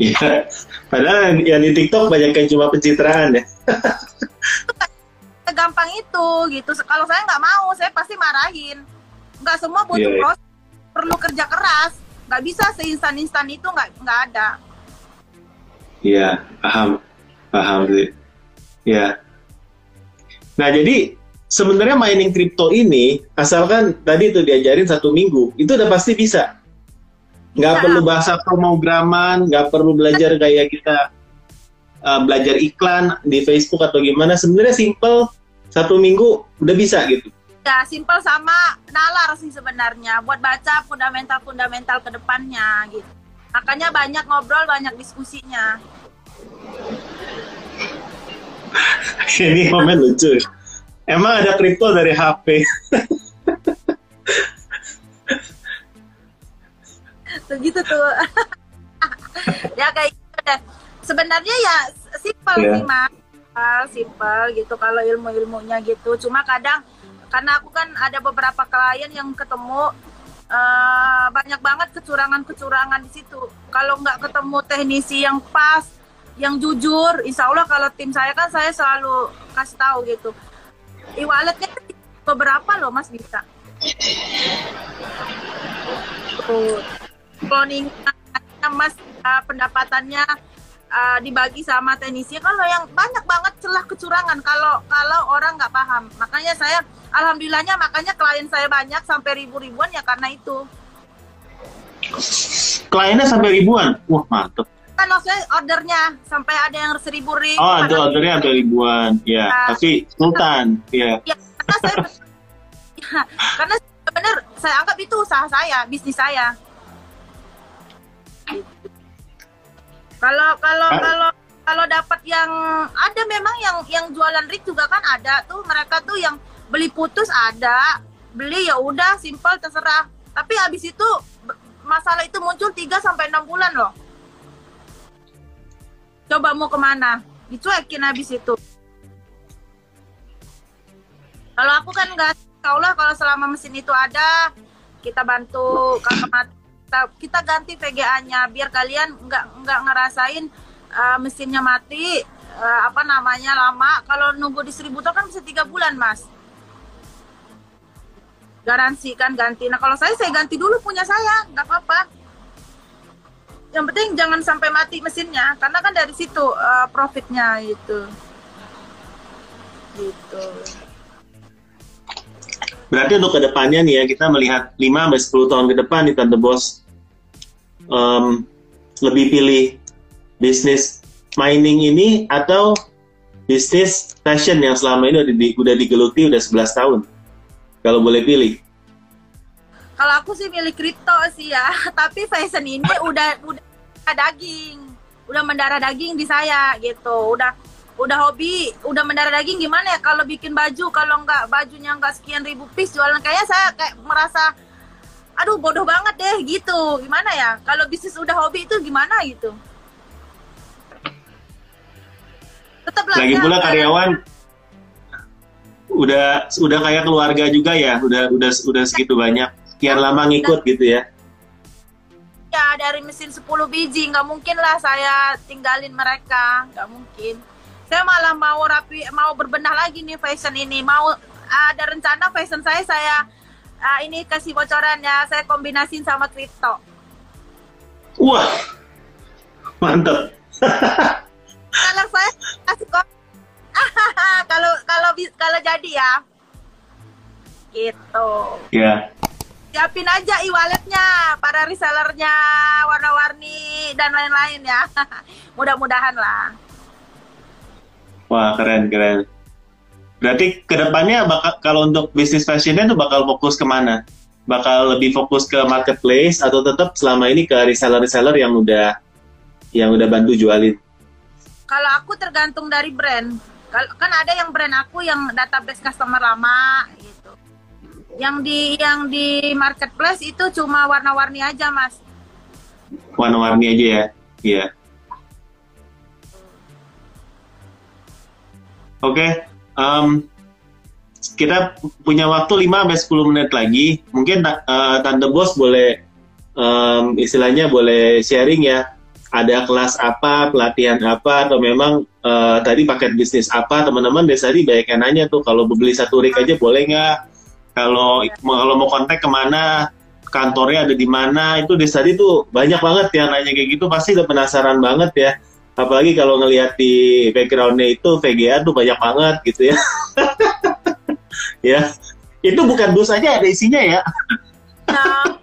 Iya, padahal yang di TikTok banyak yang cuma pencitraan ya. Gampang itu gitu. Kalau saya nggak mau, saya pasti marahin. Nggak semua butuh yeah, iya. proses, perlu kerja keras. Nggak bisa seinstan-instan itu nggak nggak ada. Iya, paham, paham sih. Ya. Nah jadi sebenarnya mining kripto ini asalkan tadi itu diajarin satu minggu itu udah pasti bisa. Nggak ya. perlu bahasa pemrograman nggak perlu belajar kayak kita uh, belajar iklan di Facebook atau gimana. Sebenarnya simple satu minggu udah bisa gitu. Ya simple sama nalar sih sebenarnya. Buat baca fundamental fundamental ke depannya gitu. Makanya banyak ngobrol banyak diskusinya ini komen lucu. Emang ada kripto dari HP gitu tuh. Ya kayak gitu deh. Sebenarnya ya simpel yeah. sih mas. Simpel gitu kalau ilmu-ilmunya gitu. Cuma kadang karena aku kan ada beberapa klien yang ketemu uh, banyak banget kecurangan-kecurangan di situ. Kalau nggak ketemu teknisi yang pas yang jujur insya Allah kalau tim saya kan saya selalu kasih tahu gitu. E-walletnya beberapa loh mas bisa. Cloning mas uh, pendapatannya uh, dibagi sama teknisi kalau yang banyak banget celah kecurangan kalau kalau orang nggak paham. Makanya saya alhamdulillahnya makanya klien saya banyak sampai ribu-ribuan ya karena itu. Kliennya sampai ribuan? Wah mantep kan maksudnya ordernya sampai ada yang seribu ribu oh ada ordernya ada ribuan. Ya uh, tapi sultan. Ya ya karena saya ya, [laughs] karena benar saya anggap itu usaha saya bisnis saya. Kalau kalau ah. kalau kalau dapat yang ada memang yang yang jualan rig juga kan ada tuh. Mereka tuh yang beli putus ada beli ya udah simple terserah. Tapi habis itu masalah itu muncul 3 sampai enam bulan loh coba mau ke mana? Dicuekin habis itu. Kalau aku kan nggak Allah kalau selama mesin itu ada kita bantu kita kita ganti VGA-nya biar kalian nggak nggak ngerasain uh, mesinnya mati uh, apa namanya lama. Kalau nunggu distributor kan bisa tiga bulan mas. Garansi kan ganti. Nah kalau saya saya ganti dulu punya saya. Nggak apa-apa yang penting jangan sampai mati mesinnya karena kan dari situ uh, profitnya itu gitu Berarti untuk ke depannya nih ya kita melihat 5 sampai 10 tahun ke depan nih Tante Bos um, lebih pilih bisnis mining ini atau bisnis fashion yang selama ini udah, di, udah digeluti udah 11 tahun? Kalau boleh pilih. Kalau aku sih pilih kripto sih ya, [laughs] tapi fashion ini [laughs] udah udah daging, udah mendarah daging di saya gitu, udah udah hobi, udah mendarah daging gimana ya? Kalau bikin baju kalau nggak bajunya nggak sekian ribu piece jualan kayak saya kayak merasa aduh bodoh banget deh gitu. Gimana ya? Kalau bisnis udah hobi itu gimana gitu? Tetap lagi pula karyawan [laughs] udah udah kayak keluarga juga ya. Udah udah udah segitu banyak kian lama ngikut gitu ya? Ya dari mesin 10 biji nggak mungkin lah saya tinggalin mereka nggak mungkin. Saya malah mau rapi mau berbenah lagi nih fashion ini. Mau ada rencana fashion saya saya uh, ini kasih bocorannya saya kombinasin sama kripto. Wah mantap kalau saya kasih kok [laughs] kalau kalau kalau jadi ya. Gitu. Ya. yeah. Siapin aja e-walletnya para resellernya warna-warni dan lain-lain ya [laughs] mudah-mudahan lah Wah keren keren. Berarti ke depannya bakal kalau untuk bisnis fashionnya tuh bakal fokus ke mana? Bakal lebih fokus ke marketplace atau tetap selama ini ke reseller-reseller yang udah yang udah bantu jualin? Kalau aku tergantung dari brand. Kan ada yang brand aku yang database customer lama gitu. Yang di yang di marketplace itu cuma warna-warni aja, Mas. Warna-warni aja ya. Iya. Oke, okay. um, kita punya waktu 5 sampai 10 menit lagi. Mungkin uh, Tante Bos boleh um, istilahnya boleh sharing ya. Ada kelas apa, pelatihan apa, atau memang uh, tadi paket bisnis apa, teman-teman tadi banyak yang nanya tuh, kalau beli satu rig aja boleh nggak? Kalau kalau mau kontak ke mana, kantornya ada di mana, itu dari tadi tuh banyak banget yang nanya kayak gitu, pasti udah penasaran banget ya. Apalagi kalau ngelihat di backgroundnya itu VGA tuh banyak banget gitu ya. [laughs] Ya itu bukan bus aja ada isinya ya. Nah.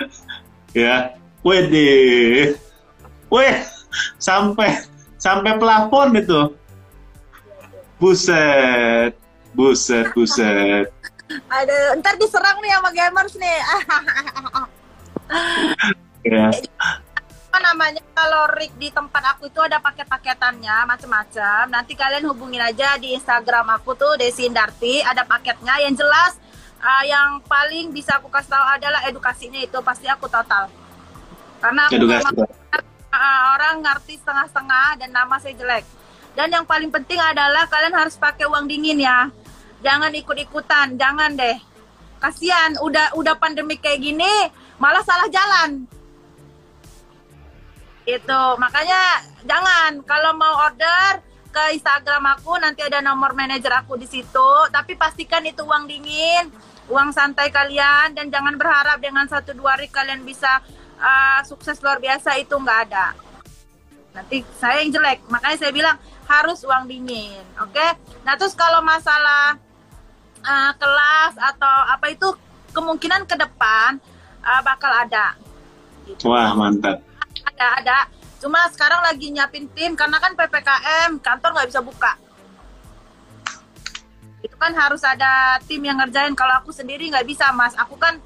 [laughs] ya wede weh sampai sampai plafon itu. Buset buset buset ada ntar diserang nih sama gamers nih ya [laughs] apa namanya kalau rig di tempat aku itu ada paket-paketannya macam-macam. Nanti kalian hubungin aja di Instagram aku tuh Desi Indarti ada paketnya yang jelas uh, yang paling bisa aku kasih tahu adalah edukasinya itu pasti aku total. Karena aku Edukasi. uh, orang ngerti setengah-setengah dan nama saya jelek. Dan yang paling penting adalah kalian harus pakai uang dingin ya. Jangan ikut-ikutan, jangan deh. Kasihan udah udah pandemi kayak gini malah salah jalan. Itu makanya jangan. Kalau mau order ke Instagram aku nanti ada nomor manajer aku di situ. Tapi pastikan itu uang dingin uang santai kalian. Dan jangan berharap dengan satu dua hari kalian bisa uh, sukses luar biasa itu nggak ada. Nanti saya yang jelek. Makanya saya bilang harus uang dingin oke? Okay? nah terus kalau masalah uh, kelas atau apa itu kemungkinan ke depan uh, bakal ada. Gitu. wah mantap. Ada ada. Cuma sekarang lagi nyiapin tim karena kan ppkm kantor nggak bisa buka. Itu kan harus ada tim yang ngerjain. Kalau aku sendiri nggak bisa mas. Aku kan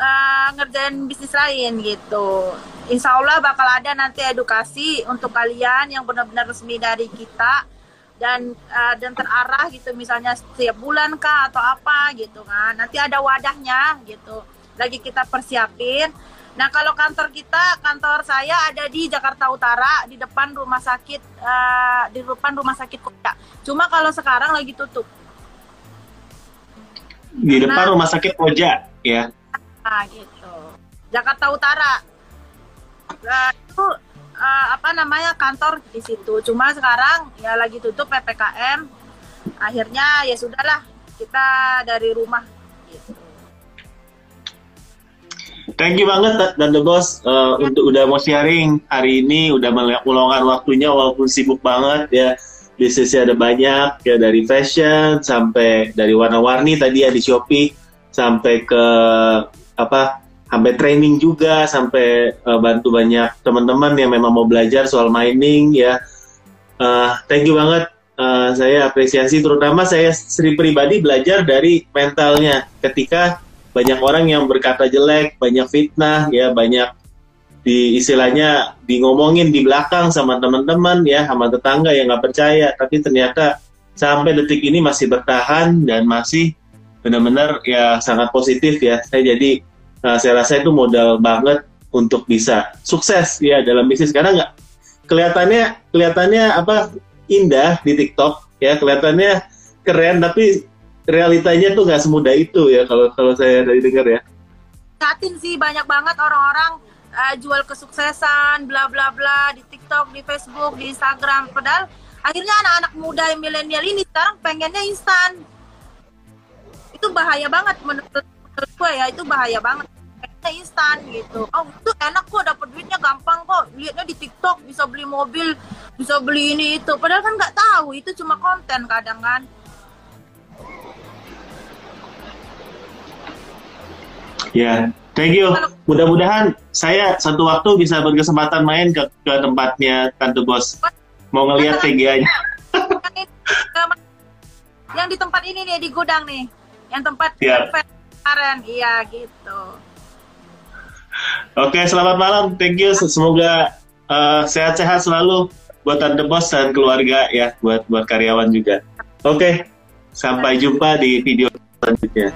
uh, ngerjain bisnis lain gitu. Insya Allah bakal ada nanti edukasi untuk kalian yang benar-benar resmi dari kita dan uh, dan terarah gitu misalnya setiap bulan kah atau apa gitu kan nanti ada wadahnya gitu lagi kita persiapin Nah kalau kantor kita, kantor saya ada di Jakarta Utara di depan rumah sakit uh, di depan rumah sakit kota. Cuma kalau sekarang lagi tutup. Di Karena, depan rumah sakit Koja, ya? Ah gitu. Jakarta Utara. Nah, itu uh, apa namanya kantor di situ. Cuma sekarang ya lagi tutup ppkm. Akhirnya ya sudahlah kita dari rumah Thank you banget dan The Boss uh, untuk udah mau sharing hari ini, udah meluangkan waktunya walaupun sibuk banget ya. Bisnisnya ada banyak ya dari fashion sampai dari warna-warni tadi ya di Shopee sampai ke apa sampai training juga sampai uh, bantu banyak teman-teman yang memang mau belajar soal mining ya. Uh, thank you banget uh, saya apresiasi terutama saya sendiri pribadi belajar dari mentalnya ketika banyak orang yang berkata jelek, banyak fitnah, ya banyak di istilahnya di ngomongin di belakang sama teman-teman ya, sama tetangga yang nggak percaya, tapi ternyata sampai detik ini masih bertahan dan masih benar-benar ya sangat positif ya. Saya jadi uh, saya rasa itu modal banget untuk bisa sukses ya dalam bisnis karena nggak kelihatannya kelihatannya apa indah di TikTok ya kelihatannya keren tapi realitanya tuh nggak semudah itu ya kalau kalau saya dari dengar ya. Satin sih banyak banget orang-orang uh, jual kesuksesan, bla bla bla di TikTok, di Facebook, di Instagram. Padahal akhirnya anak-anak muda yang milenial ini sekarang pengennya instan. Itu bahaya banget menurut, menurut gue ya, itu bahaya banget. Pengennya instan gitu. Oh itu enak kok, dapet duitnya gampang kok. Lihatnya di TikTok bisa beli mobil, bisa beli ini itu. Padahal kan nggak tahu, itu cuma konten kadang kan. Ya, thank you. Mudah-mudahan saya satu waktu bisa berkesempatan main ke, ke tempatnya Tante Bos. Mau ngelihat TGA-nya. Yang di tempat ini nih, di gudang nih. Yang tempat yeah. Kemarin. Iya, gitu. Oke, selamat malam. Thank you. Semoga uh, sehat-sehat selalu buat tante bos dan keluarga ya, buat buat karyawan juga. Oke, sampai jumpa di video selanjutnya.